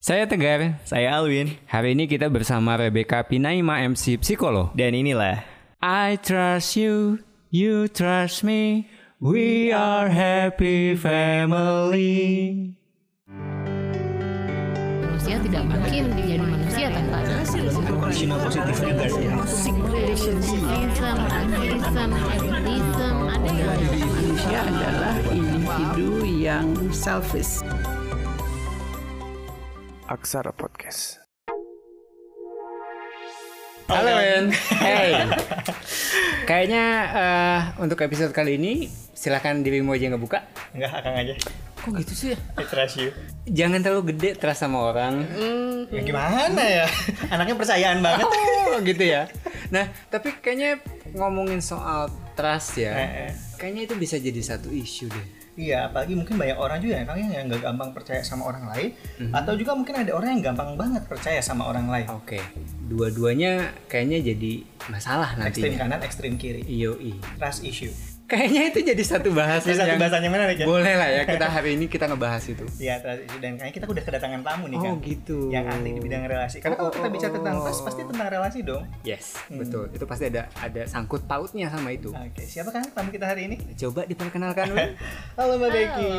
Saya Tegar, Saya Alwin. hari ini kita bersama Rebecca Pinaima MC Psikolog. Dan inilah I trust you, you trust me, we are happy family. manusia tidak mungkin menjadi manusia tanpa positive ada yang manusia adalah individu yang selfish. Aksara Podcast. Halo Men, hey. Kayaknya eh, untuk episode kali ini silakan dirimu aja ngebuka. Enggak, akang aja. Kok gitu sih? I trust you. Jangan terlalu gede trust sama orang. Ya gimana ya? Anaknya percayaan banget. Oh gitu ya. Nah tapi kayaknya ngomongin soal trust ya, Eh, eh. kayaknya itu bisa jadi satu isu deh. Iya, apalagi mungkin banyak orang juga ya, yang nggak gampang percaya sama orang lain, atau juga mungkin ada orang yang gampang banget percaya sama orang lain. Oke, dua-duanya kayaknya jadi masalah Ekstrim nantinya. kanan, ekstrim kiri. Yoi. Trust issue. Kayaknya itu jadi satu bahasan Bisa satu yang bahasanya mana nih, Jan? boleh lah ya kita hari ini kita ngebahas itu. Iya. Dan kayaknya kita udah kedatangan tamu nih kan. Oh gitu. Yang ahli di bidang relasi. Karena Oh, kalau kita oh, bicara tentang oh. trust, pasti tentang relasi dong. Yes, Hmm. betul. Itu pasti ada ada sangkut pautnya sama itu. Oke, siapa kan tamu kita hari ini? Coba diperkenalkan. Halo Mbak Becky.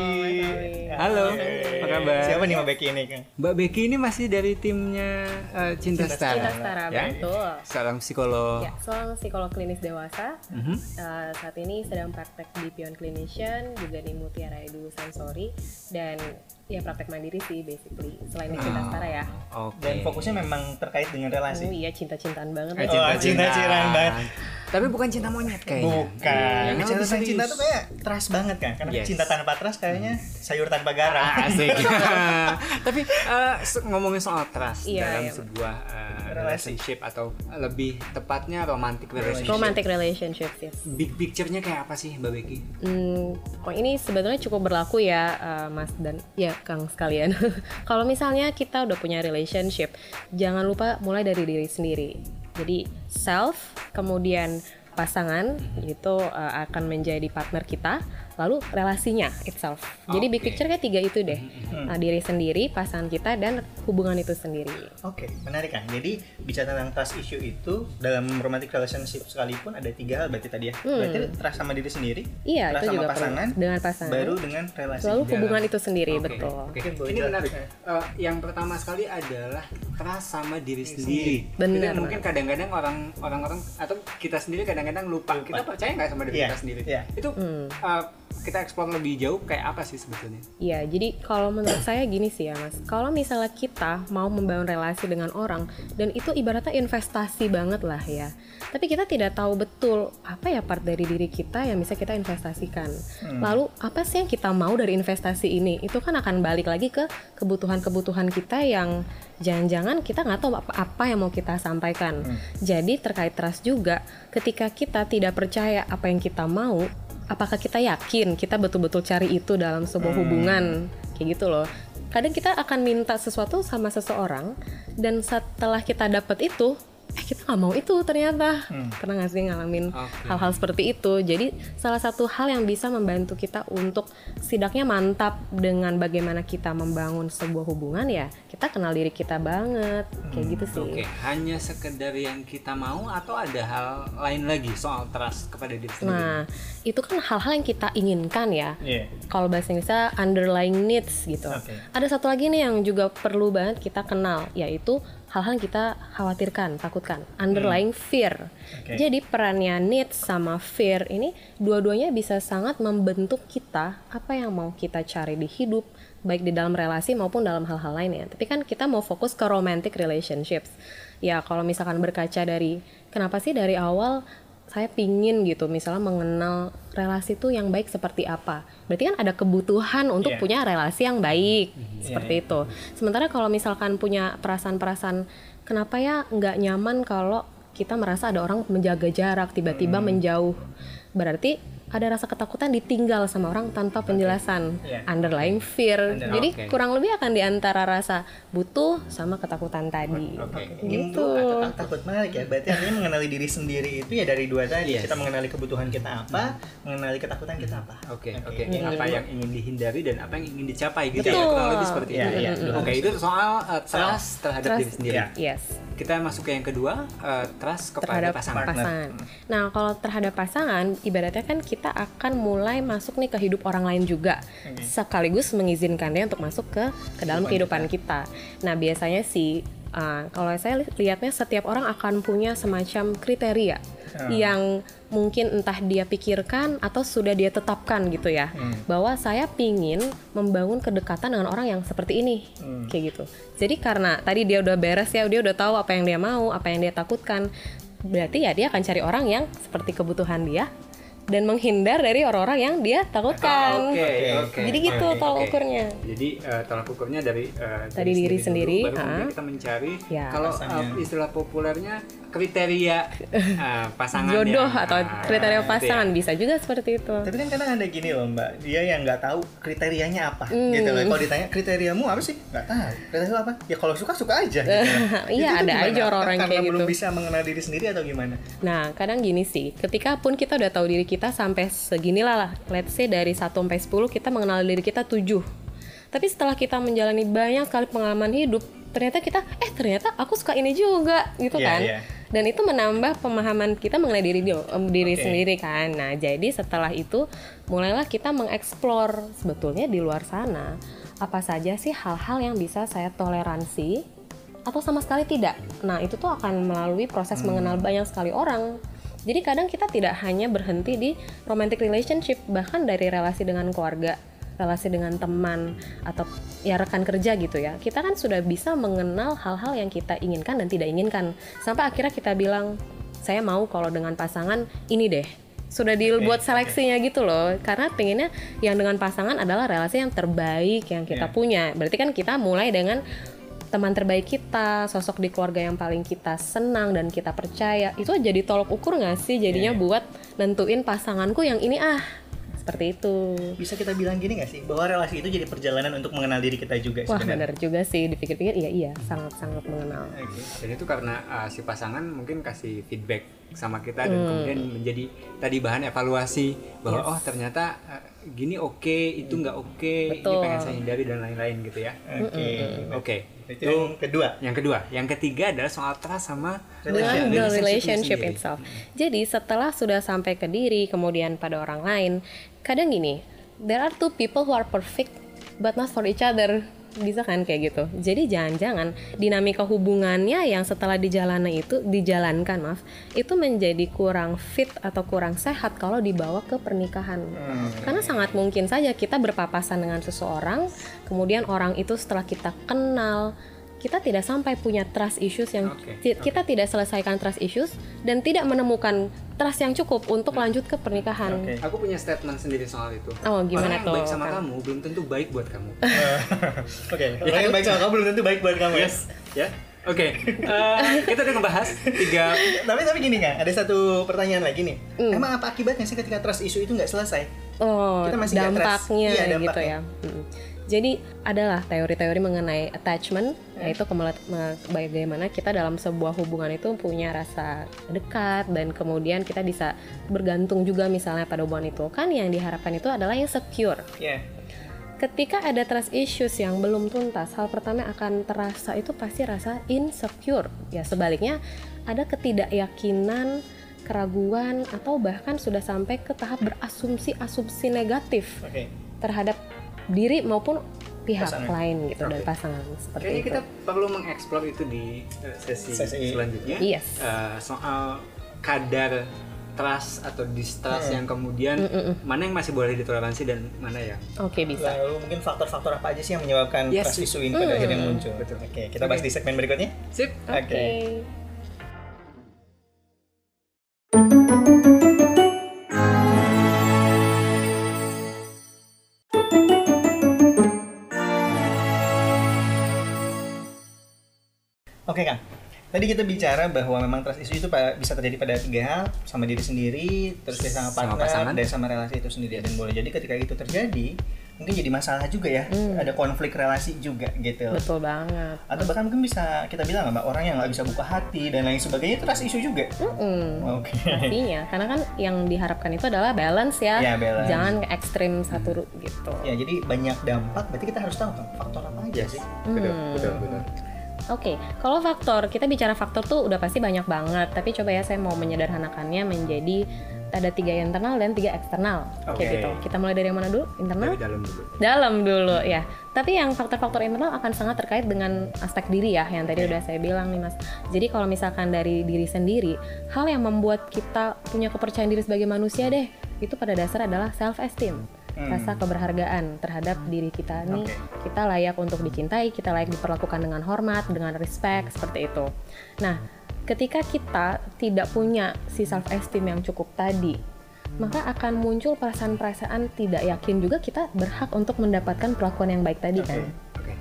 Halo, apa kabar? Siapa nih Mbak Becky ini kan? Mbak Becky ini masih dari timnya eh, Cinta, Cinta Stara. Cinta Setara, ya? betul. Seorang psikolog. Ya, seorang psikolog klinis dewasa. Mhm. Uh, saat ini sedang praktek di Pion Clinician, juga di Mutiara Edu Sensori, dan ya praktek mandiri sih basically. Selain di Cinta Setara ya. Oke. Dan fokusnya memang terkait dengan relasi. Oh iya, cinta-cintaan banget. Eh, ya. Oh, cinta-cintaan banget. Tapi bukan cinta monyet kayaknya. Bukan. Yang Bicara lebih tentang cinta tuh kayak trust banget kan. Karena Yes. cinta tanpa trust kayaknya sayur tanpa garam. Ah, Asik. Tapi eh, se- ngomongin soal trust Iya, dalam iya. sebuah Relasi. Relationship atau lebih tepatnya romantic relationship. Romantic relationships, yes. Big picture-nya kayak apa sih Mbak Becky? Hmm, oh ini sebetulnya cukup berlaku ya, uh, Mas dan ya Kang sekalian. Kalau misalnya kita udah punya relationship, jangan lupa mulai dari diri sendiri. Jadi self, kemudian pasangan itu uh, akan menjadi partner kita, lalu relasinya itself. Jadi big picture kayak tiga itu deh, Nah, diri sendiri, pasangan kita dan hubungan itu sendiri. Oke, menarik kan. Jadi bicara tentang trust issue itu dalam romantic relationship sekalipun ada tiga hal berarti tadi ya. Berarti trust sama diri sendiri, Iya, trust itu sama juga perlu. pasangan, Dengan pasangan. baru dengan relasi. Lalu hubungan itu sendiri, Oke, betul. boleh Ini menarik. Eh, yang pertama sekali adalah trust sama diri sendiri. Benar Itu mungkin kadang-kadang orang orang-orang atau kita sendiri kadang-kadang lupa. Kita percaya nggak sama diri Iya, kita sendiri? iya. Itu eh, kita eksplor lebih jauh kayak apa sih sebetulnya? Iya, jadi kalau menurut saya gini sih ya mas, kalau misalnya kita mau membangun relasi dengan orang dan itu ibaratnya investasi banget lah ya, tapi kita tidak tahu betul apa ya part dari diri kita yang bisa kita investasikan. Lalu apa sih yang kita mau dari investasi ini? Itu kan akan balik lagi ke kebutuhan-kebutuhan kita yang jangan-jangan kita nggak tahu apa, apa yang mau kita sampaikan. Jadi terkait trust juga, ketika kita tidak percaya apa yang kita mau, apakah kita yakin kita betul-betul cari itu dalam sebuah hubungan? Kayak gitu loh. Kadang kita akan minta sesuatu sama seseorang dan setelah kita dapat itu eh kita nggak mau itu ternyata pernah nggak sih ngalamin Oke. hal-hal seperti itu jadi salah satu hal yang bisa membantu kita untuk setidaknya mantap dengan bagaimana kita membangun sebuah hubungan ya kita kenal diri kita banget kayak gitu sih Oke, hanya sekedar yang kita mau atau ada hal lain lagi soal trust kepada diri sendiri? nah itu kan hal-hal yang kita inginkan ya Iya. kalau bahasa Inggrisnya underlying needs gitu. Oke. Ada satu lagi nih yang juga perlu banget kita kenal, yaitu hal-hal yang kita khawatirkan, takutkan, underlying fear. Oke. Jadi perannya needs sama fear ini dua-duanya bisa sangat membentuk kita apa yang mau kita cari di hidup, baik di dalam relasi maupun dalam hal-hal lainnya. Tapi kan kita mau fokus ke romantic relationships. Ya kalau misalkan berkaca dari kenapa sih dari awal saya pingin gitu misalnya mengenal relasi itu yang baik seperti apa berarti kan ada kebutuhan untuk Iya. punya relasi yang baik Mhm. seperti itu sementara kalau misalkan punya perasaan-perasaan kenapa ya nggak nyaman kalau kita merasa ada orang menjaga jarak tiba-tiba Hmm. menjauh berarti ada rasa ketakutan ditinggal sama orang tanpa penjelasan Iya. underlying fear Under- jadi Oke. kurang lebih akan di antara rasa butuh sama ketakutan tadi Oke. Ini gitu tuh tak- takut menarik ya. Berarti artinya mengenali diri sendiri itu ya dari dua tadi. Yes. Kita mengenali kebutuhan kita apa, mengenali ketakutan kita apa. Oke, Oke. oke. Yang Apa kedua. yang ingin dihindari dan apa yang ingin dicapai gitu Betul. ya. Kurang lebih seperti Iya, itu. iya. Oke, itu soal uh, trust terhadap Trust. diri sendiri. Iya. yes Kita masuk ke yang kedua, uh, trust kepada terhadap pasangan. pasangan. Nah, kalau terhadap pasangan, ibaratnya kan kita akan mulai masuk nih ke hidup orang lain juga, sekaligus mengizinkan dia untuk masuk ke ke dalam kehidupan kita. Nah, biasanya sih, uh, kalau saya li- lihatnya setiap orang akan punya semacam kriteria yang mungkin entah dia pikirkan atau sudah dia tetapkan gitu ya, bahwa saya pingin membangun kedekatan dengan orang yang seperti ini, kayak gitu. Jadi karena tadi dia udah beres ya, dia udah tahu apa yang dia mau, apa yang dia takutkan, berarti ya dia akan cari orang yang seperti kebutuhan dia dan menghindar dari orang-orang yang dia takutkan. Oke, oke. Jadi gitu oke, tolak oke. ukurnya. Jadi uh, tolak ukurnya dari uh, Dari diri dulu, sendiri, baru kemudian ah. kita mencari Ya. kalau uh, Pasangan. istilah populernya kriteria uh, pasangan Jodoh yang, atau ah, kriteria gitu ya. pasangan bisa juga seperti itu. Tapi kan kadang ada gini loh mbak, dia yang nggak tahu kriterianya apa, Hmm. gitu loh. Kalau ditanya kriteriamu apa sih, nggak tahu. Kriteria apa? Ya kalau suka suka aja. Gitu. Iya, ada gimana? aja orang-orang Karena kayak belum gitu. bisa mengenal diri sendiri atau gimana? Nah, kadang gini sih, ketika pun kita udah tahu diri kita sampai seginilah lah, let's say dari 1 sampai 10 kita mengenal diri kita 7. Tapi setelah kita menjalani banyak sekali pengalaman hidup, ternyata kita eh ternyata aku suka ini juga gitu Iya, kan. iya. Dan itu menambah pemahaman kita mengenai diri diri Oke. sendiri kan. Nah, jadi setelah itu mulailah kita mengeksplor sebetulnya di luar sana apa saja sih hal-hal yang bisa saya toleransi atau sama sekali tidak. Nah, itu tuh akan melalui proses mengenal banyak sekali orang. Jadi kadang kita tidak hanya berhenti di romantic relationship, bahkan dari relasi dengan keluarga, relasi dengan teman atau ya rekan kerja gitu ya. Kita kan sudah bisa mengenal hal-hal yang kita inginkan dan tidak inginkan. Sampai akhirnya kita bilang, saya mau kalau dengan pasangan ini deh. Sudah dibuat seleksinya gitu loh. Karena pengennya yang dengan pasangan adalah relasi yang terbaik yang kita Iya. punya. Berarti kan kita mulai dengan teman terbaik kita, sosok di keluarga yang paling kita senang dan kita percaya, itu jadi tolok ukur nggak sih jadinya Iya. buat nentuin pasanganku yang ini ah seperti itu. Bisa kita bilang gini nggak sih, bahwa relasi itu jadi perjalanan untuk mengenal diri kita juga Wah sebenarnya. benar juga sih dipikir-pikir iya iya sangat sangat mengenal. Oke. Dan itu karena uh, si pasangan mungkin kasih feedback sama kita Hmm. dan kemudian menjadi tadi bahan evaluasi bahwa oh ternyata uh, gini oke, itu nggak oke, ini Betul. pengen saya hindari dan lain-lain gitu ya. Oke. Oke. Itu yang kedua. Yang kedua, yang ketiga adalah soal trust sama dengan the relationship relationship sendiri. itself. Jadi setelah sudah sampai ke diri, kemudian pada orang lain, kadang gini, there are two people who are perfect but not for each other. Bisa kan kayak gitu. Jadi jangan-jangan dinamika hubungannya yang setelah dijalani itu dijalankan, maaf, itu menjadi kurang fit atau kurang sehat kalau dibawa ke pernikahan. Karena sangat mungkin saja kita berpapasan dengan seseorang, kemudian orang itu setelah kita kenal, kita tidak sampai punya trust issues yang Oke, ti- kita tidak selesaikan trust issues dan tidak menemukan trust yang cukup untuk lanjut ke pernikahan. Oke. Aku punya statement sendiri soal itu. Oh, gimana Orang yang tuh, baik sama Kang? kamu belum tentu baik buat kamu. Oke. Orang yang baik sama kamu belum tentu baik buat kamu ya. yes, ya. Oke, eh, kita udah ngebahas tiga Tapi tapi gini kan, ada satu pertanyaan lagi nih. Hmm. Emang apa akibatnya sih ketika trust issue itu nggak selesai? Oh, Kita masih nggak trust. dampaknya Iya, gitu dampaknya. ya. Mm. Jadi adalah teori-teori mengenai attachment, yaitu kemelet- me- bagaimana kita dalam sebuah hubungan itu punya rasa dekat dan kemudian kita bisa bergantung juga misalnya pada hubungan itu. Kan yang diharapkan itu adalah yang secure. Ya. Ketika ada trust issues yang belum tuntas, hal pertama akan terasa itu pasti rasa insecure. Ya sebaliknya ada ketidakyakinan, keraguan atau bahkan sudah sampai ke tahap berasumsi-asumsi negatif Oke. terhadap diri maupun pihak Pasangan. lain gitu dan Oke. pasangan seperti Kayaknya itu. kita perlu mengeksplor itu di eh, sesi, Sesi. selanjutnya. Yes. Eh, soal kadar trust atau distrust yang kemudian mana yang masih boleh ditoleransi dan mana ya. Oke bisa. Lalu mungkin faktor-faktor apa aja sih yang menyebabkan Yes. trust issue ini pada akhirnya muncul? Betul. Oke, kita bahas Oke. di segmen berikutnya. Sip. Oke. Oke Kang, Tadi kita bicara bahwa memang trust issue itu bisa terjadi pada tiga hal, sama diri sendiri, terus dia sama Sama partner, pasangan. dan sama relasi itu sendiri. Dan boleh jadi ketika itu terjadi, mungkin jadi masalah juga ya, ada konflik relasi juga gitu. Hmm. Betul banget. Atau bahkan mungkin bisa kita bilang mbak orang yang nggak bisa buka hati dan lain sebagainya itu trust issue juga. Mm-mm. Oke. Pastinya, karena kan yang diharapkan itu adalah balance ya, Ya, balance. jangan ke ekstrim satu ru- gitu. Ya jadi banyak dampak, berarti kita harus tahu kan faktor apa aja sih. Betul, betul, betul. Oke, kalau faktor kita bicara faktor tuh udah pasti banyak banget. Tapi coba ya saya mau menyederhanakannya menjadi ada tiga internal dan tiga eksternal. Oke. Kayak gitu. Kita mulai dari yang mana dulu? Internal? Dari dalam dulu. Dalam dulu ya. Tapi yang faktor-faktor internal akan sangat terkait dengan aspek diri ya, yang tadi udah saya bilang nih mas. Jadi kalau misalkan dari diri sendiri, hal yang membuat kita punya kepercayaan diri sebagai manusia deh, itu pada dasar adalah self esteem, rasa keberhargaan terhadap diri kita nih. Kita layak untuk dicintai, kita layak diperlakukan dengan hormat, dengan respect seperti itu. Nah, ketika kita tidak punya si self esteem yang cukup tadi, maka akan muncul perasaan-perasaan tidak yakin juga kita berhak untuk mendapatkan perlakuan yang baik tadi kan. Oke.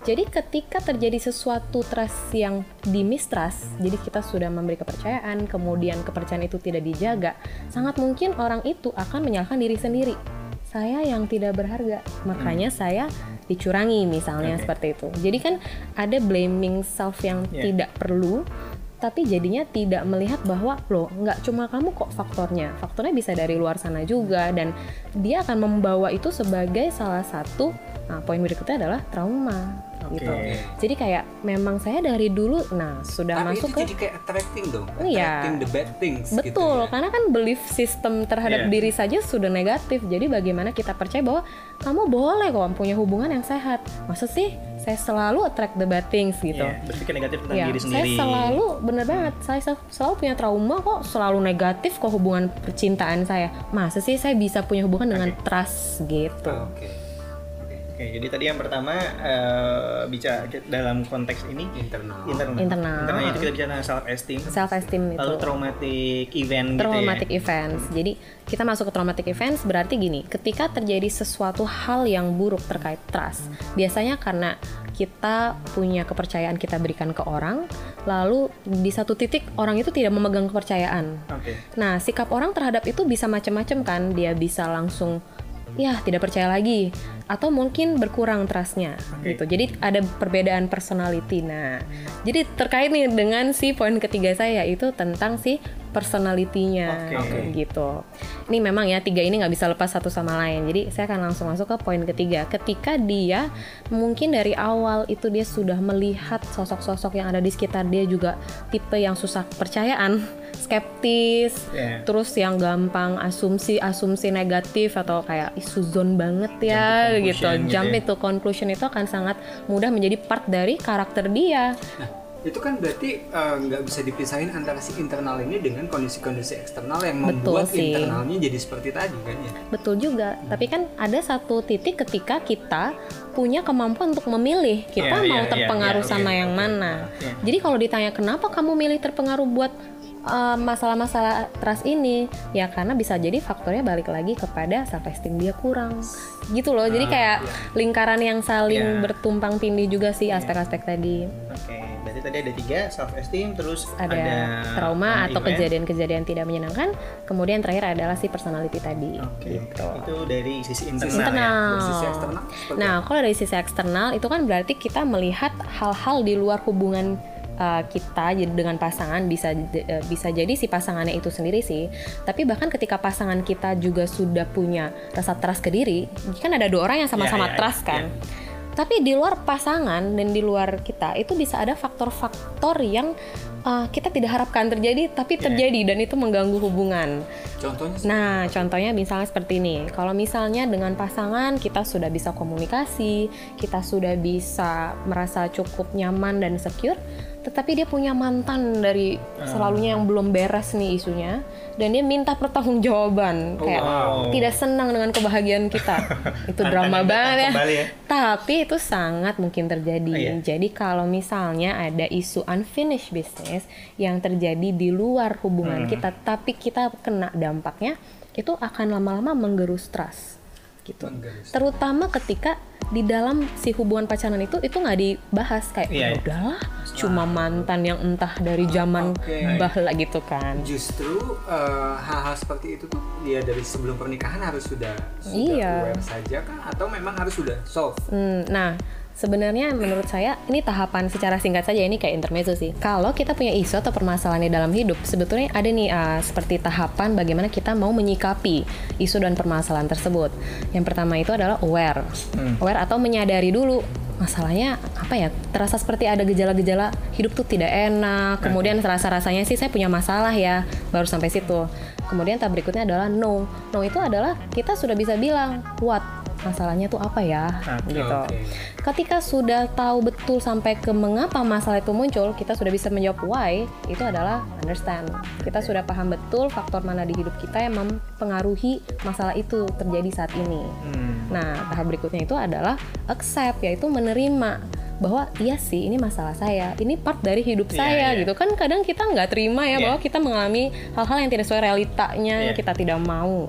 Jadi ketika terjadi sesuatu trust yang dimistrust, jadi kita sudah memberi kepercayaan, kemudian kepercayaan itu tidak dijaga, sangat mungkin orang itu akan menyalahkan diri sendiri. Saya yang tidak berharga, makanya saya dicurangi misalnya Oke. seperti itu. Jadi kan ada blaming self yang Yeah. tidak perlu, tapi jadinya tidak melihat bahwa loh nggak cuma kamu kok faktornya, faktornya bisa dari luar sana juga dan dia akan membawa itu sebagai salah satu. Nah, poin berikutnya adalah trauma Oke. gitu. Jadi kayak memang saya dari dulu, nah sudah Tapi masuk itu ke jadi kayak attracting dong. Iya. Attracting the bad things gitu Betul, ya. karena kan belief system terhadap Iya. diri saja sudah negatif. Jadi bagaimana kita percaya bahwa kamu boleh kok punya hubungan yang sehat. Maksud sih saya selalu attract the bad things gitu. Iya, berpikir negatif tentang Ya, diri saya sendiri. selalu bener banget. Saya sel- selalu punya trauma kok, selalu negatif kok hubungan percintaan saya. Masa sih saya bisa punya hubungan dengan trust gitu. Oke. Oke, jadi tadi yang pertama eh, bicara dalam konteks ini Internal. internal. Internal. Internal itu kita bicara self esteem. Self esteem itu. Lalu traumatic event traumatic gitu ya. events. Jadi kita masuk ke traumatic events berarti gini, ketika terjadi sesuatu hal yang buruk terkait trust, biasanya karena kita punya kepercayaan kita berikan ke orang, lalu di satu titik orang itu tidak memegang kepercayaan. Oke. Nah, sikap orang terhadap itu bisa macam-macam kan. Dia bisa langsung ya tidak percaya lagi atau mungkin berkurang trustnya Oke. gitu. Jadi ada perbedaan personality. Nah, jadi terkait nih dengan si poin ketiga saya itu tentang si personalitinya Oke. gitu. Ini memang ya tiga ini nggak bisa lepas satu sama lain. Jadi saya akan langsung masuk ke poin ketiga. Ketika dia mungkin dari awal itu dia sudah melihat sosok-sosok yang ada di sekitar dia juga tipe yang susah percayaan, skeptis, Yeah. terus yang gampang asumsi-asumsi negatif atau kayak isu zone banget ya gitu. conclusion gitu Jump ya. conclusion itu akan sangat mudah menjadi part dari karakter dia. Nah, itu kan berarti eh, nggak bisa dipisahin antara si internal ini dengan kondisi-kondisi eksternal yang Betul membuat sih. internalnya jadi seperti tadi kan ya. Betul juga. Tapi kan ada satu titik ketika kita punya kemampuan untuk memilih kita Iya, mau iya, terpengaruh iya, iya, sama oke, yang oke. mana. Iya. Jadi kalau ditanya kenapa kamu milih terpengaruh buat uh, masalah-masalah trust ini, ya karena bisa jadi faktornya balik lagi kepada self esteem dia kurang. Gitu loh. Jadi kayak lingkaran yang saling Iya. bertumpang tindih juga sih aspek-aspek tadi. Oke, berarti tadi ada tiga self esteem, terus Ada, ada, trauma atau kejadian-kejadian tidak menyenangkan. Kemudian terakhir adalah si personality tadi. Oke, Gitu. itu dari sisi internal, internal. ya. Dari sisi eksternal Nah, kalau dari sisi eksternal itu kan berarti kita melihat hal-hal di luar hubungan uh, kita jadi dengan pasangan bisa uh, bisa jadi si pasangannya itu sendiri sih. Tapi bahkan ketika pasangan kita juga sudah punya rasa trust ke diri, kan ada dua orang yang sama-sama Ya, ya, trust kan. Tapi di luar pasangan dan di luar kita itu bisa ada faktor-faktor yang uh, kita tidak harapkan terjadi tapi terjadi dan itu mengganggu hubungan. Contohnya Nah, contohnya misalnya seperti ini. Kalau misalnya dengan pasangan kita sudah bisa komunikasi, kita sudah bisa merasa cukup nyaman dan secure, tetapi dia punya mantan dari selalunya yang belum beres nih isunya dan dia minta pertanggungjawaban kayak wow. tidak senang dengan kebahagiaan kita. itu drama banget ya. ya. Tapi itu sangat mungkin terjadi. Oh, iya. Jadi kalau misalnya ada isu unfinished business yang terjadi di luar hubungan Hmm. kita, tapi kita kena dampaknya, itu akan lama-lama menggerus trust. Gitu. Menggerus. Terutama ketika di dalam si hubungan pacaran itu itu nggak dibahas kayak "Ya iya. udahlah, cuma mantan yang entah dari zaman Oke. bahla gitu kan. Justru eh, hal-hal seperti itu tuh dia dari sebelum pernikahan harus sudah sudah Iya. aware saja kah atau memang harus sudah solve? Hmm, nah, sebenarnya menurut saya ini tahapan secara singkat saja ini kayak intermezzo sih. Kalau kita punya isu atau permasalahan di dalam hidup, sebetulnya ada nih uh, seperti tahapan bagaimana kita mau menyikapi isu dan permasalahan tersebut. Yang pertama itu adalah aware, aware atau menyadari dulu masalahnya apa ya terasa seperti ada gejala-gejala hidup tuh tidak enak kemudian rasa rasanya sih saya punya masalah ya baru sampai situ. Kemudian tahap berikutnya adalah no. No itu adalah kita sudah bisa bilang what masalahnya tuh apa ya Oke, gitu. oke. Ketika sudah tahu betul sampai ke mengapa masalah itu muncul, kita sudah bisa menjawab why, itu adalah understand. Kita sudah paham betul faktor mana di hidup kita yang mempengaruhi masalah itu terjadi saat ini. Hmm. Nah, tahap berikutnya itu adalah accept, yaitu menerima bahwa iya sih ini masalah saya, ini part dari hidup Iya, saya iya. gitu kan kadang kita nggak terima ya Iya. bahwa kita mengalami hal-hal yang tidak sesuai realitanya Iya. kita tidak mau.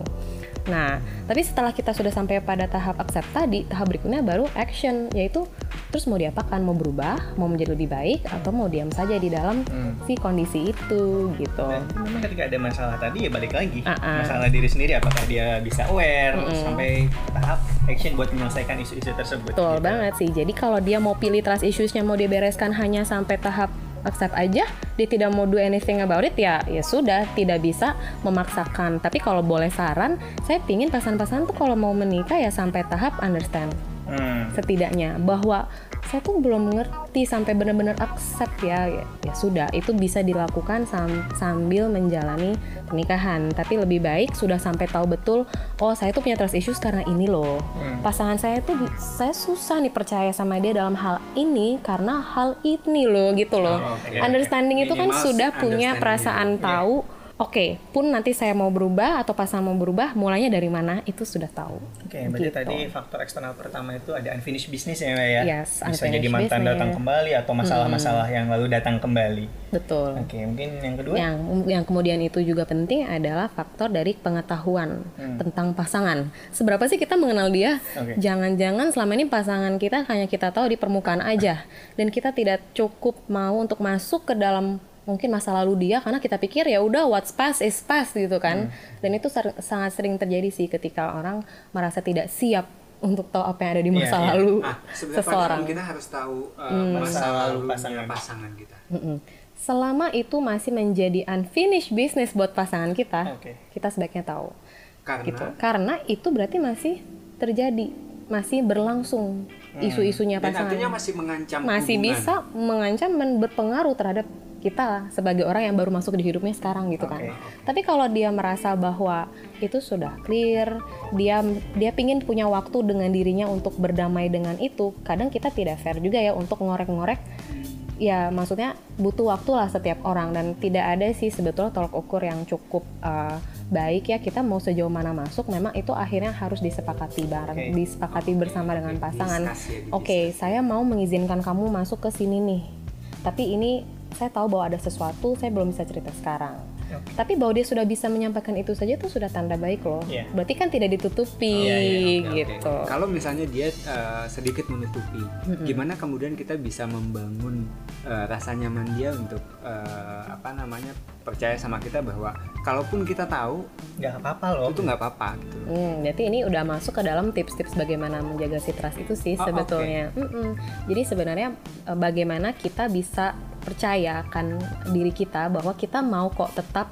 Nah, tapi setelah kita sudah sampai pada tahap accept tadi, tahap berikutnya baru action, yaitu terus mau diapakan, mau berubah, mau menjadi lebih baik, atau mau diam saja di dalam Hmm. si kondisi itu gitu. Dan memang ketika ada masalah tadi ya balik lagi Ah-ah. masalah diri sendiri apakah dia bisa aware sampai tahap action buat menyelesaikan isu-isu tersebut. Betul gitu. banget sih. Jadi kalau dia mau pilih trust issues-nya mau dibereskan hanya sampai tahap accept aja, dia tidak mau do anything about it ya, ya sudah tidak bisa memaksakan. Tapi kalau boleh saran, saya pingin pasangan-pasangan tuh kalau mau menikah ya sampai tahap understand Hmm. setidaknya bahwa saya tuh belum mengerti sampai benar-benar accept ya. ya ya sudah itu bisa dilakukan sam- sambil menjalani pernikahan tapi lebih baik sudah sampai tahu betul oh saya tuh punya trust issues karena ini loh pasangan saya tuh saya susah nih percaya sama dia dalam hal ini karena hal ini loh gitu loh Oh, oke. understanding itu kan Minimal sudah punya perasaan tahu Oke, pun nanti saya mau berubah atau pasangan mau berubah, mulainya dari mana itu sudah tahu. Oke, berarti Gitu. tadi faktor eksternal pertama itu ada unfinished business ya, Mbak ya. Yes, Bisa jadi mantan business. datang kembali atau masalah-masalah yang lalu datang kembali. Betul. Oke, mungkin yang kedua. Yang yang kemudian itu juga penting adalah faktor dari pengetahuan Hmm. tentang pasangan. Seberapa sih kita mengenal dia? Oke. Jangan-jangan selama ini pasangan kita hanya kita tahu di permukaan aja dan kita tidak cukup mau untuk masuk ke dalam mungkin masa lalu dia karena kita pikir ya udah what's past is past gitu kan. Hmm. Dan itu ser- sangat sering terjadi sih ketika orang merasa tidak siap untuk tahu apa yang ada di Iya, masa iya. lalu Ah, sebenarnya seseorang. kita harus tahu uh, Hmm. masa Masa lalu pasangan. pasangan, kita. Mm-mm. Selama itu masih menjadi unfinished business buat pasangan kita, Oke. kita sebaiknya tahu. Karena gitu. Karena itu berarti masih terjadi, masih berlangsung isu-isunya dan pasangan. artinya masih mengancam masih hubungan. bisa mengancam dan berpengaruh terhadap kita sebagai orang yang baru masuk di hidupnya sekarang gitu kan. Oke. Tapi kalau dia merasa bahwa itu sudah clear, dia dia pingin punya waktu dengan dirinya untuk berdamai dengan itu, kadang kita tidak fair juga ya untuk ngorek-ngorek. Ya maksudnya butuh waktu lah setiap orang dan tidak ada sih sebetulnya tolak ukur yang cukup uh, baik ya kita mau sejauh mana masuk memang itu akhirnya harus disepakati bareng, Oke. disepakati bersama dengan pasangan. Ya, Oke, saya mau mengizinkan kamu masuk ke sini nih. Tapi ini saya tahu bahwa ada sesuatu, saya belum bisa cerita sekarang. Oke. Tapi bahwa dia sudah bisa menyampaikan itu saja itu sudah tanda baik loh. Iya. Berarti kan tidak ditutupi Iya, iya, Oke, oke. gitu. Kalau misalnya dia uh, sedikit menutupi, gimana kemudian kita bisa membangun uh, rasa nyaman dia untuk uh, apa namanya percaya sama kita bahwa kalaupun kita tahu Nggak apa-apa loh. itu nggak apa-apa gitu. Hmm, berarti ini udah masuk ke dalam tips-tips bagaimana menjaga si trust itu sih Oh, sebetulnya. Mm-mm. Jadi sebenarnya bagaimana kita bisa percayakan diri kita bahwa kita mau kok tetap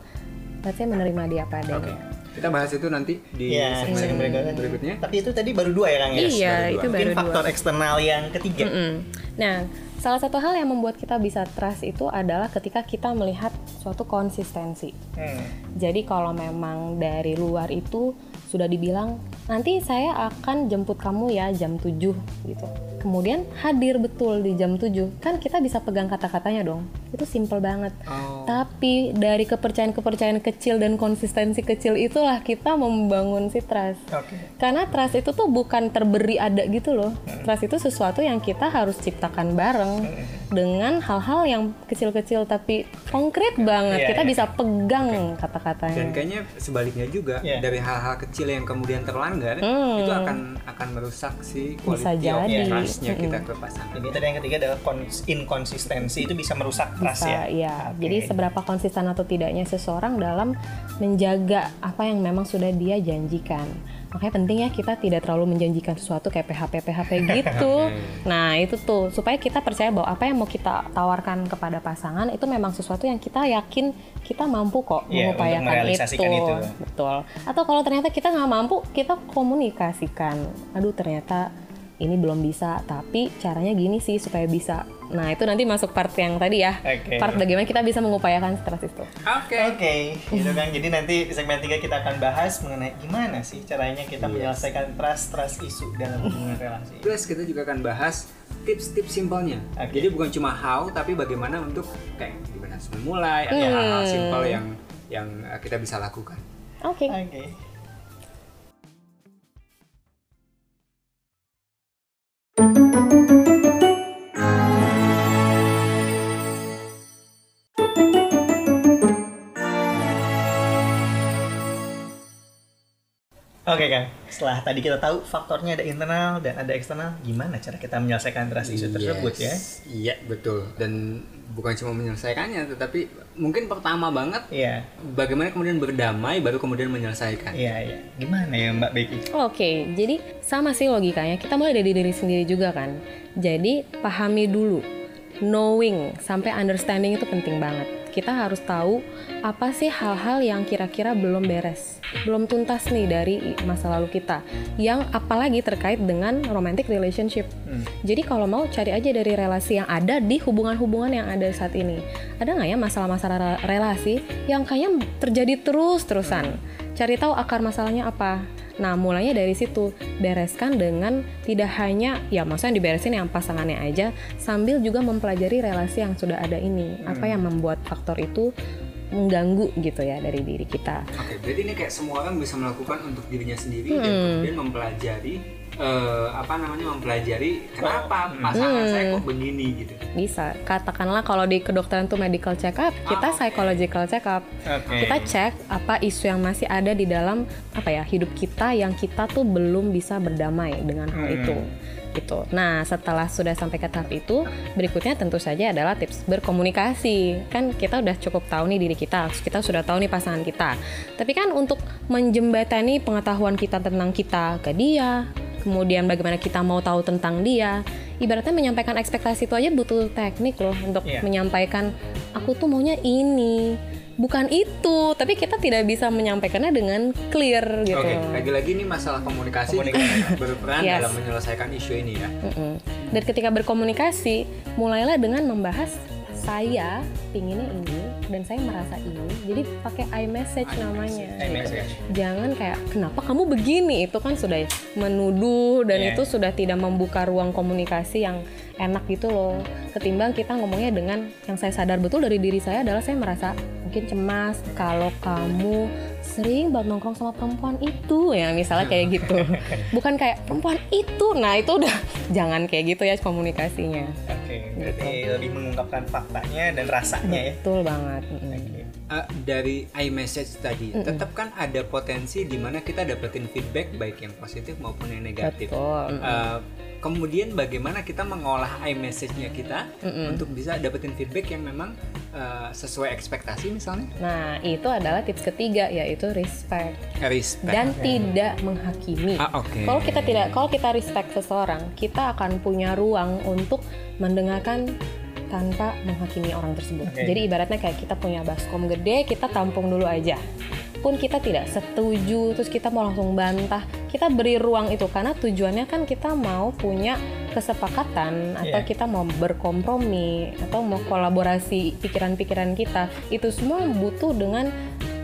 let's say menerima dia apa adanya. Oke. Kita bahas itu nanti di Iya, segmen berikutnya. berikutnya. Tapi itu tadi baru dua ya, Kang ya? Iya, Baru dua. itu Mungkin baru dua. faktor eksternal yang ketiga. Mm-mm. Nah, salah satu hal yang membuat kita bisa trust itu adalah ketika kita melihat suatu konsistensi. Hmm. Jadi kalau memang dari luar itu sudah dibilang nanti saya akan jemput kamu ya jam 7 gitu. Kemudian hadir betul di jam 7. Kan kita bisa pegang kata-katanya dong. Itu simple banget. Oh. Tapi dari kepercayaan-kepercayaan kecil dan konsistensi kecil itulah kita membangun si trust. Oke. Karena trust itu tuh bukan terberi ada gitu loh. Trust itu sesuatu yang kita harus ciptakan bareng dengan hal-hal yang kecil-kecil tapi konkret banget. Iya, kita iya. bisa pegang Dan kata-katanya. kayaknya sebaliknya juga Iya. dari hal-hal kecil yang kemudian terlanggar melanggar itu akan akan merusak si Hmm. Bisa quality of trust-nya kita ke pasangan. Jadi tadi yang ketiga adalah kons- inkonsistensi itu bisa merusak trust bisa ya. ya. Oke. Jadi seberapa konsisten atau tidaknya seseorang dalam menjaga apa yang memang sudah dia janjikan. Makanya penting ya kita tidak terlalu menjanjikan sesuatu kayak PHP PHP gitu. nah, itu tuh supaya kita percaya bahwa apa yang mau kita tawarkan kepada pasangan itu memang sesuatu yang kita yakin kita mampu kok untuk mengupayakan merealisasikan itu. Betul. Atau kalau ternyata kita nggak mampu, kita komunikasikan. Aduh, ternyata ini belum bisa, tapi caranya gini sih supaya bisa. Nah, itu nanti masuk part yang tadi ya. Oke. Part bagaimana kita bisa mengupayakan stres itu. Oke. Oke, gitu kan. Jadi nanti di segmen 3 kita akan bahas mengenai gimana sih caranya kita menyelesaikan trust-trust isu dalam hubungan relasi. Plus kita juga akan bahas tips-tips simpelnya. Oke. Jadi bukan cuma how tapi bagaimana untuk kayak gimana memulai atau Hmm. hal-hal simpel yang yang uh, kita bisa lakukan. Oke. Oke. Oke kan, setelah tadi kita tahu faktornya ada internal dan ada eksternal, gimana cara kita menyelesaikan trust isu tersebut ya? Yes. Iya, betul. Dan bukan cuma menyelesaikannya tetapi mungkin pertama banget Iya, bagaimana kemudian berdamai baru kemudian menyelesaikan. iya, iya. Gimana ya Mbak Becky? Oke, jadi sama sih logikanya. Kita mulai dari diri sendiri juga kan. Jadi pahami dulu. Knowing sampai understanding itu penting banget. Kita harus tahu apa sih hal-hal yang kira-kira belum beres, belum tuntas nih dari masa lalu kita. Yang apalagi terkait dengan romantic relationship. Jadi kalau mau cari aja dari relasi yang ada di hubungan-hubungan yang ada saat ini. Ada nggak ya masalah-masalah re- relasi yang kayaknya terjadi terus-terusan? Cari tahu akar masalahnya apa. Nah, mulainya dari situ. Bereskan dengan tidak hanya ya maksudnya diberesin yang pasangannya aja sambil juga mempelajari relasi yang sudah ada ini. Apa yang membuat faktor itu mengganggu gitu ya dari diri kita. Oke, berarti ini kayak semua orang bisa melakukan untuk dirinya sendiri dan Hmm. kemudian mempelajari eh, apa namanya mempelajari kenapa pasangan saya kok begini gitu. Bisa. Katakanlah kalau di kedokteran tuh medical check up, kita oke. psychological check up. Oke. Kita cek apa isu yang masih ada di dalam apa ya hidup kita yang kita tuh belum bisa berdamai dengan hal itu. Gitu. Nah, setelah sudah sampai ke tahap itu, berikutnya tentu saja adalah tips berkomunikasi. Kan kita udah cukup tahu nih diri kita, kita sudah tahu nih pasangan kita. Tapi kan untuk menjembatani pengetahuan kita tentang kita ke dia, kemudian bagaimana kita mau tahu tentang dia, ibaratnya menyampaikan ekspektasi itu aja butuh teknik loh untuk Iya. menyampaikan aku tuh maunya ini bukan itu tapi kita tidak bisa menyampaikannya dengan clear gitu Oke, lagi-lagi ini masalah komunikasi, Komunikasi. berperan Yes. dalam menyelesaikan isu ini ya. Mm-mm. dan ketika berkomunikasi mulailah dengan membahas saya pinginnya ini dan saya merasa ini jadi pakai iMessage namanya iMessage. jangan kayak kenapa kamu begini itu kan sudah menuduh dan Iya. itu sudah tidak membuka ruang komunikasi yang enak gitu loh. Ketimbang kita ngomongnya dengan yang saya sadar betul dari diri saya adalah saya merasa mungkin cemas kalau kamu sering banget nongkrong sama perempuan itu ya misalnya kayak gitu. Bukan kayak perempuan itu. Nah itu udah jangan kayak gitu ya komunikasinya. Oke, berarti lebih mengungkapkan faktanya dan rasanya ya. betul banget Mm-mm. Eh, dari iMessage tadi, tetap kan ada potensi di mana kita dapetin feedback baik yang positif maupun yang negatif. betul Eh, kemudian bagaimana kita mengolah iMessage-nya kita untuk bisa dapetin feedback yang memang eh, sesuai ekspektasi misalnya? nah itu adalah tips ketiga yaitu respect Respect. dan tidak menghakimi. Ah, oke. Kalau kita tidak, kalau kita respect seseorang, kita akan punya ruang untuk mendengarkan tanpa menghakimi orang tersebut. Oke. Jadi ibaratnya kayak kita punya baskom gede, kita tampung dulu aja. Pun kita tidak setuju, terus kita mau langsung bantah, kita beri ruang itu karena tujuannya kan kita mau punya kesepakatan atau Iya. kita mau berkompromi atau mau kolaborasi pikiran-pikiran kita. Itu semua butuh dengan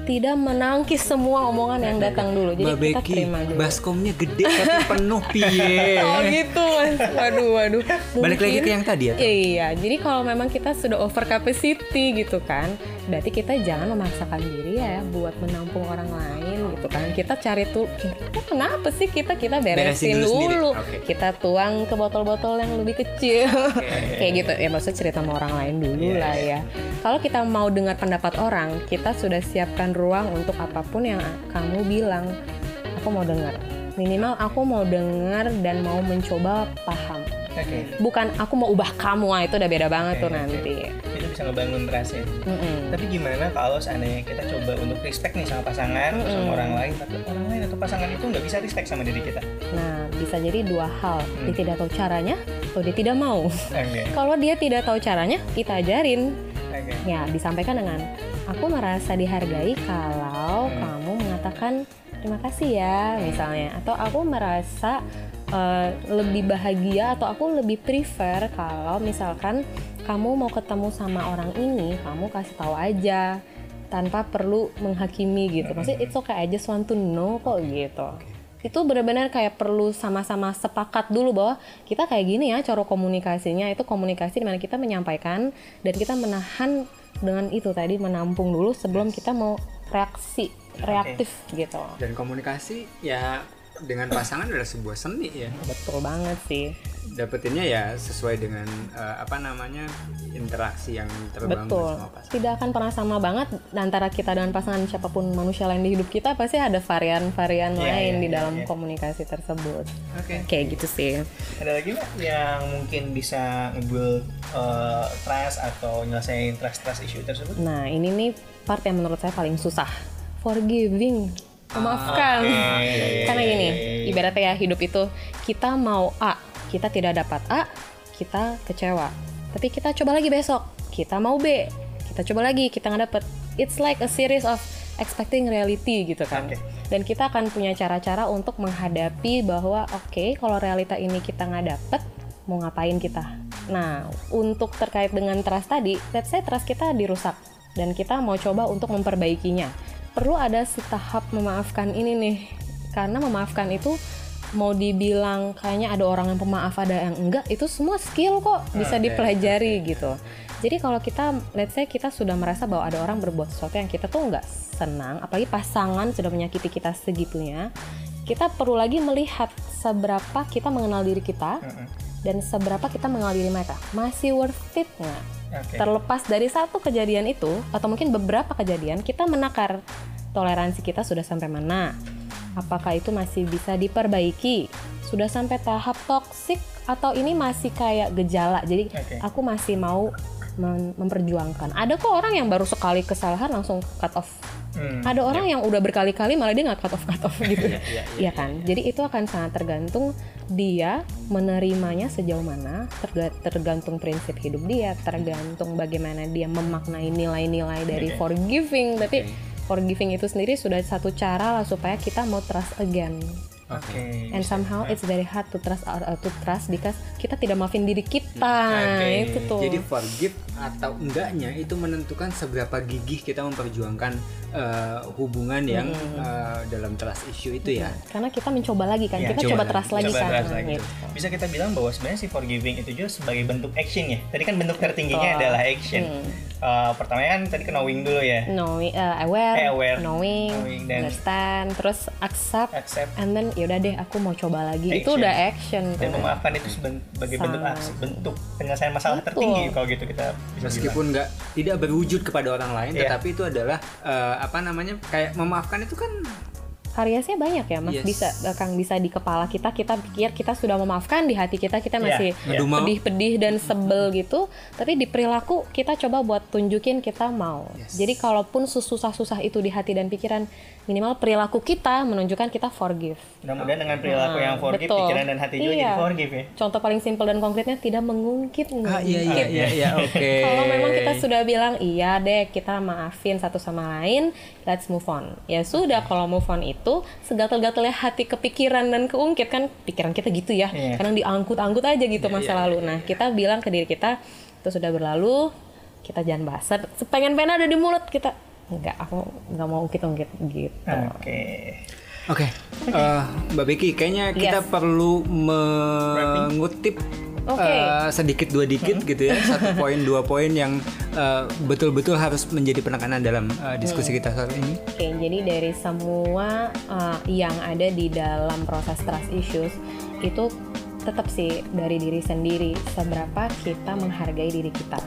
tidak menangkis semua omongan yang datang dulu. Jadi Mbak kita Becky, terima dulu. baskomnya gede tapi penuh piye. Oh gitu mas, waduh waduh. Balik lagi Mungkin- ke yang tadi ya. Iya, jadi kalau memang kita sudah over capacity gitu kan, berarti kita jangan memaksakan diri ya buat menampung orang lain gitu kan. Kita cari tuh, kita kenapa sih kita kita Beresin beresin, dulu dulu, Oke. kita tuang ke botol-botol yang lebih kecil, kayak gitu. Ya maksudnya cerita sama orang lain dulu Iya, lah iya. ya. Kalau kita mau dengar pendapat orang, kita sudah siapkan ruang untuk apa pun yang kamu bilang. Aku mau dengar minimal aku mau dengar dan mau mencoba paham Oke. bukan aku mau ubah kamu ah itu udah beda banget Oke, tuh nanti Itu bisa ngebangun trust ya. Mm-mm. Tapi gimana kalau seandainya kita coba untuk respect nih sama pasangan atau sama orang lain, tapi orang lain atau pasangan itu nggak bisa respect sama diri kita? nah bisa jadi dua hal Hmm. dia tidak tahu caranya atau dia tidak mau Oke. kalau dia tidak tahu caranya kita ajarin Oke. ya disampaikan dengan aku merasa dihargai kalau Hmm. kamu mengatakan terima kasih ya misalnya atau aku merasa eh, lebih bahagia atau aku lebih prefer kalau misalkan kamu mau ketemu sama orang ini kamu kasih tahu aja tanpa perlu menghakimi gitu. Maksudnya it's okay I just want to know kok gitu. Itu benar-benar kayak perlu sama-sama sepakat dulu bahwa kita kayak gini ya cara komunikasinya. Itu komunikasi di mana kita menyampaikan dan kita menahan dengan itu tadi menampung dulu sebelum kita mau reaksi reaktif gitu. Dan komunikasi ya dengan pasangan adalah sebuah seni ya betul banget sih dapetinnya ya sesuai dengan eh, apa namanya interaksi yang terbangun betul sama pasangan tidak akan pernah sama banget antara kita dengan pasangan siapa pun manusia lain di hidup kita pasti ada varian-varian Iya, lain iya, di iya, dalam iya. komunikasi tersebut Oke. kayak gitu sih Ada lagi nggak yang mungkin bisa nge-build uh, trust atau nyelesain trust trust issue tersebut? Nah, ini nih part yang menurut saya paling susah. Forgiving. Memaafkan. Oke. Karena gini, ibaratnya ya hidup itu kita mau A, kita tidak dapat A, kita kecewa. Tapi kita coba lagi besok, kita mau B, kita coba lagi, kita nggak dapet. It's like a series of expecting reality gitu kan. Oke. Dan kita akan punya cara-cara untuk menghadapi bahwa oke, kalau realita ini kita nggak dapet, mau ngapain kita? Nah, untuk terkait dengan trust tadi, let's say trust kita dirusak dan kita mau coba untuk memperbaikinya. Perlu ada si tahap memaafkan ini nih, karena memaafkan itu mau dibilang kayaknya ada orang yang pemaaf ada yang enggak itu semua skill kok bisa Oke, dipelajari gitu. Jadi kalau kita let's say kita sudah merasa bahwa ada orang berbuat sesuatu yang kita tuh nggak senang apalagi pasangan sudah menyakiti kita segitunya kita perlu lagi melihat seberapa kita mengenal diri kita. Dan seberapa kita mengenal diri mereka? Masih worth it nggak? Oke. terlepas dari satu kejadian itu atau mungkin beberapa kejadian kita menakar toleransi kita sudah sampai mana? Apakah itu masih bisa diperbaiki? Sudah sampai tahap toksik atau ini masih kayak gejala? Jadi Oke. aku masih mau mem- memperjuangkan. Ada kok orang yang baru sekali kesalahan langsung cut off. Hmm. ada orang yang udah berkali-kali malah dia nggak cut off cut off gitu. Iya, iya, Iya kan? jadi itu akan sangat tergantung dia menerimanya sejauh mana terga- tergantung prinsip hidup dia tergantung bagaimana dia memaknai nilai-nilai dari Oke. forgiving. Tapi forgiving itu sendiri sudah satu cara lah supaya kita mau trust again Oke. and somehow it's very hard to trust uh, to trust because kita tidak maafin diri kita Oke. itu tuh Jadi forgive atau enggaknya itu menentukan seberapa gigih kita memperjuangkan eh, hubungan yang eh, dalam trust issue itu ya. karena kita mencoba lagi kan Iya, kita coba coba lagi. trust lagi Coba kan trust lagi. gitu. Bisa kita bilang bahwa sebenarnya si forgiving itu juga sebagai bentuk action ya. Tadi kan bentuk tertingginya Betul. adalah action. Hmm. Uh, pertama kan tadi knowing dulu ya. knowing uh, aware, Eh, aware. knowing, Knowing dan- understand, terus accept, Accept and then yaudah deh aku mau coba lagi. Itu Action. udah action. dan tuh. memaafkan itu sebagai bentuk aksi, bentuk penyelesaian masalah Betul. tertinggi kalau gitu kita bisa Meskipun nggak tidak berwujud kepada orang lain, Iya. tetapi itu adalah eh, apa namanya kayak memaafkan itu kan Variasinya banyak ya, Mas. Yes. Bisa Kang bisa di kepala kita kita pikir kita sudah memaafkan, di hati kita kita Iya, masih pedih-pedih dan sebel gitu. Tapi di perilaku kita coba buat tunjukin kita mau. Yes. Jadi kalaupun susah-susah itu di hati dan pikiran, minimal perilaku kita menunjukkan kita forgive. mudah-mudahan dengan perilaku yang forgive betul. pikiran dan hati juga Iya. jadi forgive ya Contoh paling simpel dan konkretnya tidak mengungkit. ah, iya iya iya iya oke. Kalau memang kita sudah bilang iya deh kita maafin satu sama lain, let's move on. Ya sudah kalau move on itu segatel-gatelnya hati kepikiran dan keungkit kan pikiran kita gitu ya. Iya. Kadang diangkut-angkut aja gitu masa iya, lalu. Nah kita bilang ke diri kita itu sudah berlalu, kita jangan bahas. Sepengen pengen ada di mulut kita enggak aku nggak mau ungkit-ungkit gitu. oke Oke, eh, Mbak Becky, kayaknya kita Yes. perlu mengutip Oke. eh, sedikit dua dikit gitu ya, satu poin dua poin yang eh, betul-betul harus menjadi penekanan dalam eh, diskusi kita sore ini. Oke, jadi dari semua uh, yang ada di dalam proses trust issues itu tetap sih dari diri sendiri seberapa kita menghargai diri kita.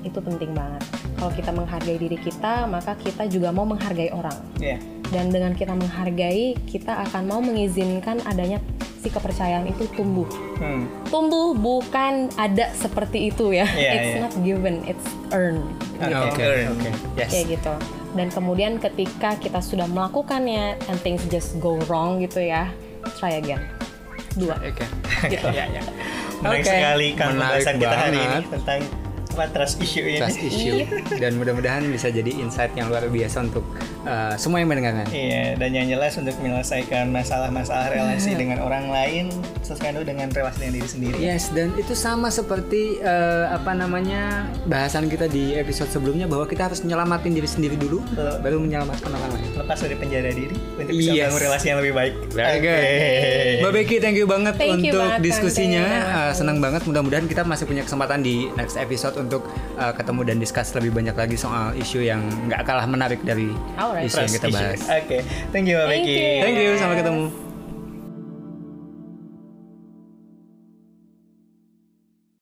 Itu penting banget. Kalau kita menghargai diri kita, maka kita juga mau menghargai orang. ya dan dengan kita menghargai kita akan mau mengizinkan adanya si kepercayaan itu tumbuh Hmm. tumbuh bukan ada seperti itu ya Iya, it's iya. not given it's earned Oke, Oke, earn. oke. Yes. kayak gitu dan kemudian ketika kita sudah melakukannya and things just go wrong gitu ya try again dua Oke. gitu Ya, ya. Menarik Oke. sekali kan Menarik pembahasan kita hari ini tentang apa trust issue ini. Trust issue dan mudah-mudahan bisa jadi insight yang luar biasa untuk uh, semua yang mendengarkan. Iya, dan yang jelas untuk menyelesaikan masalah-masalah relasi dengan orang lain, selesaikan dulu dengan relasi dengan diri sendiri. Yes, dan itu sama seperti uh, apa namanya bahasan kita di episode sebelumnya bahwa kita harus nyelamatin diri sendiri dulu, Betul. baru menyelamatkan orang lain. Lepas dari penjara diri untuk bisa Yes. bangun relasi yang lebih baik. Oke. Mbak Becky, thank you banget Thank you untuk banget, diskusinya. Uh, senang banget. Mudah-mudahan kita masih punya kesempatan di next episode untuk uh, ketemu dan discuss lebih banyak lagi soal isu yang nggak kalah menarik dari Alright. isu yang kita bahas. Oke, thank you Mbak Becky. Thank you, sampai ketemu.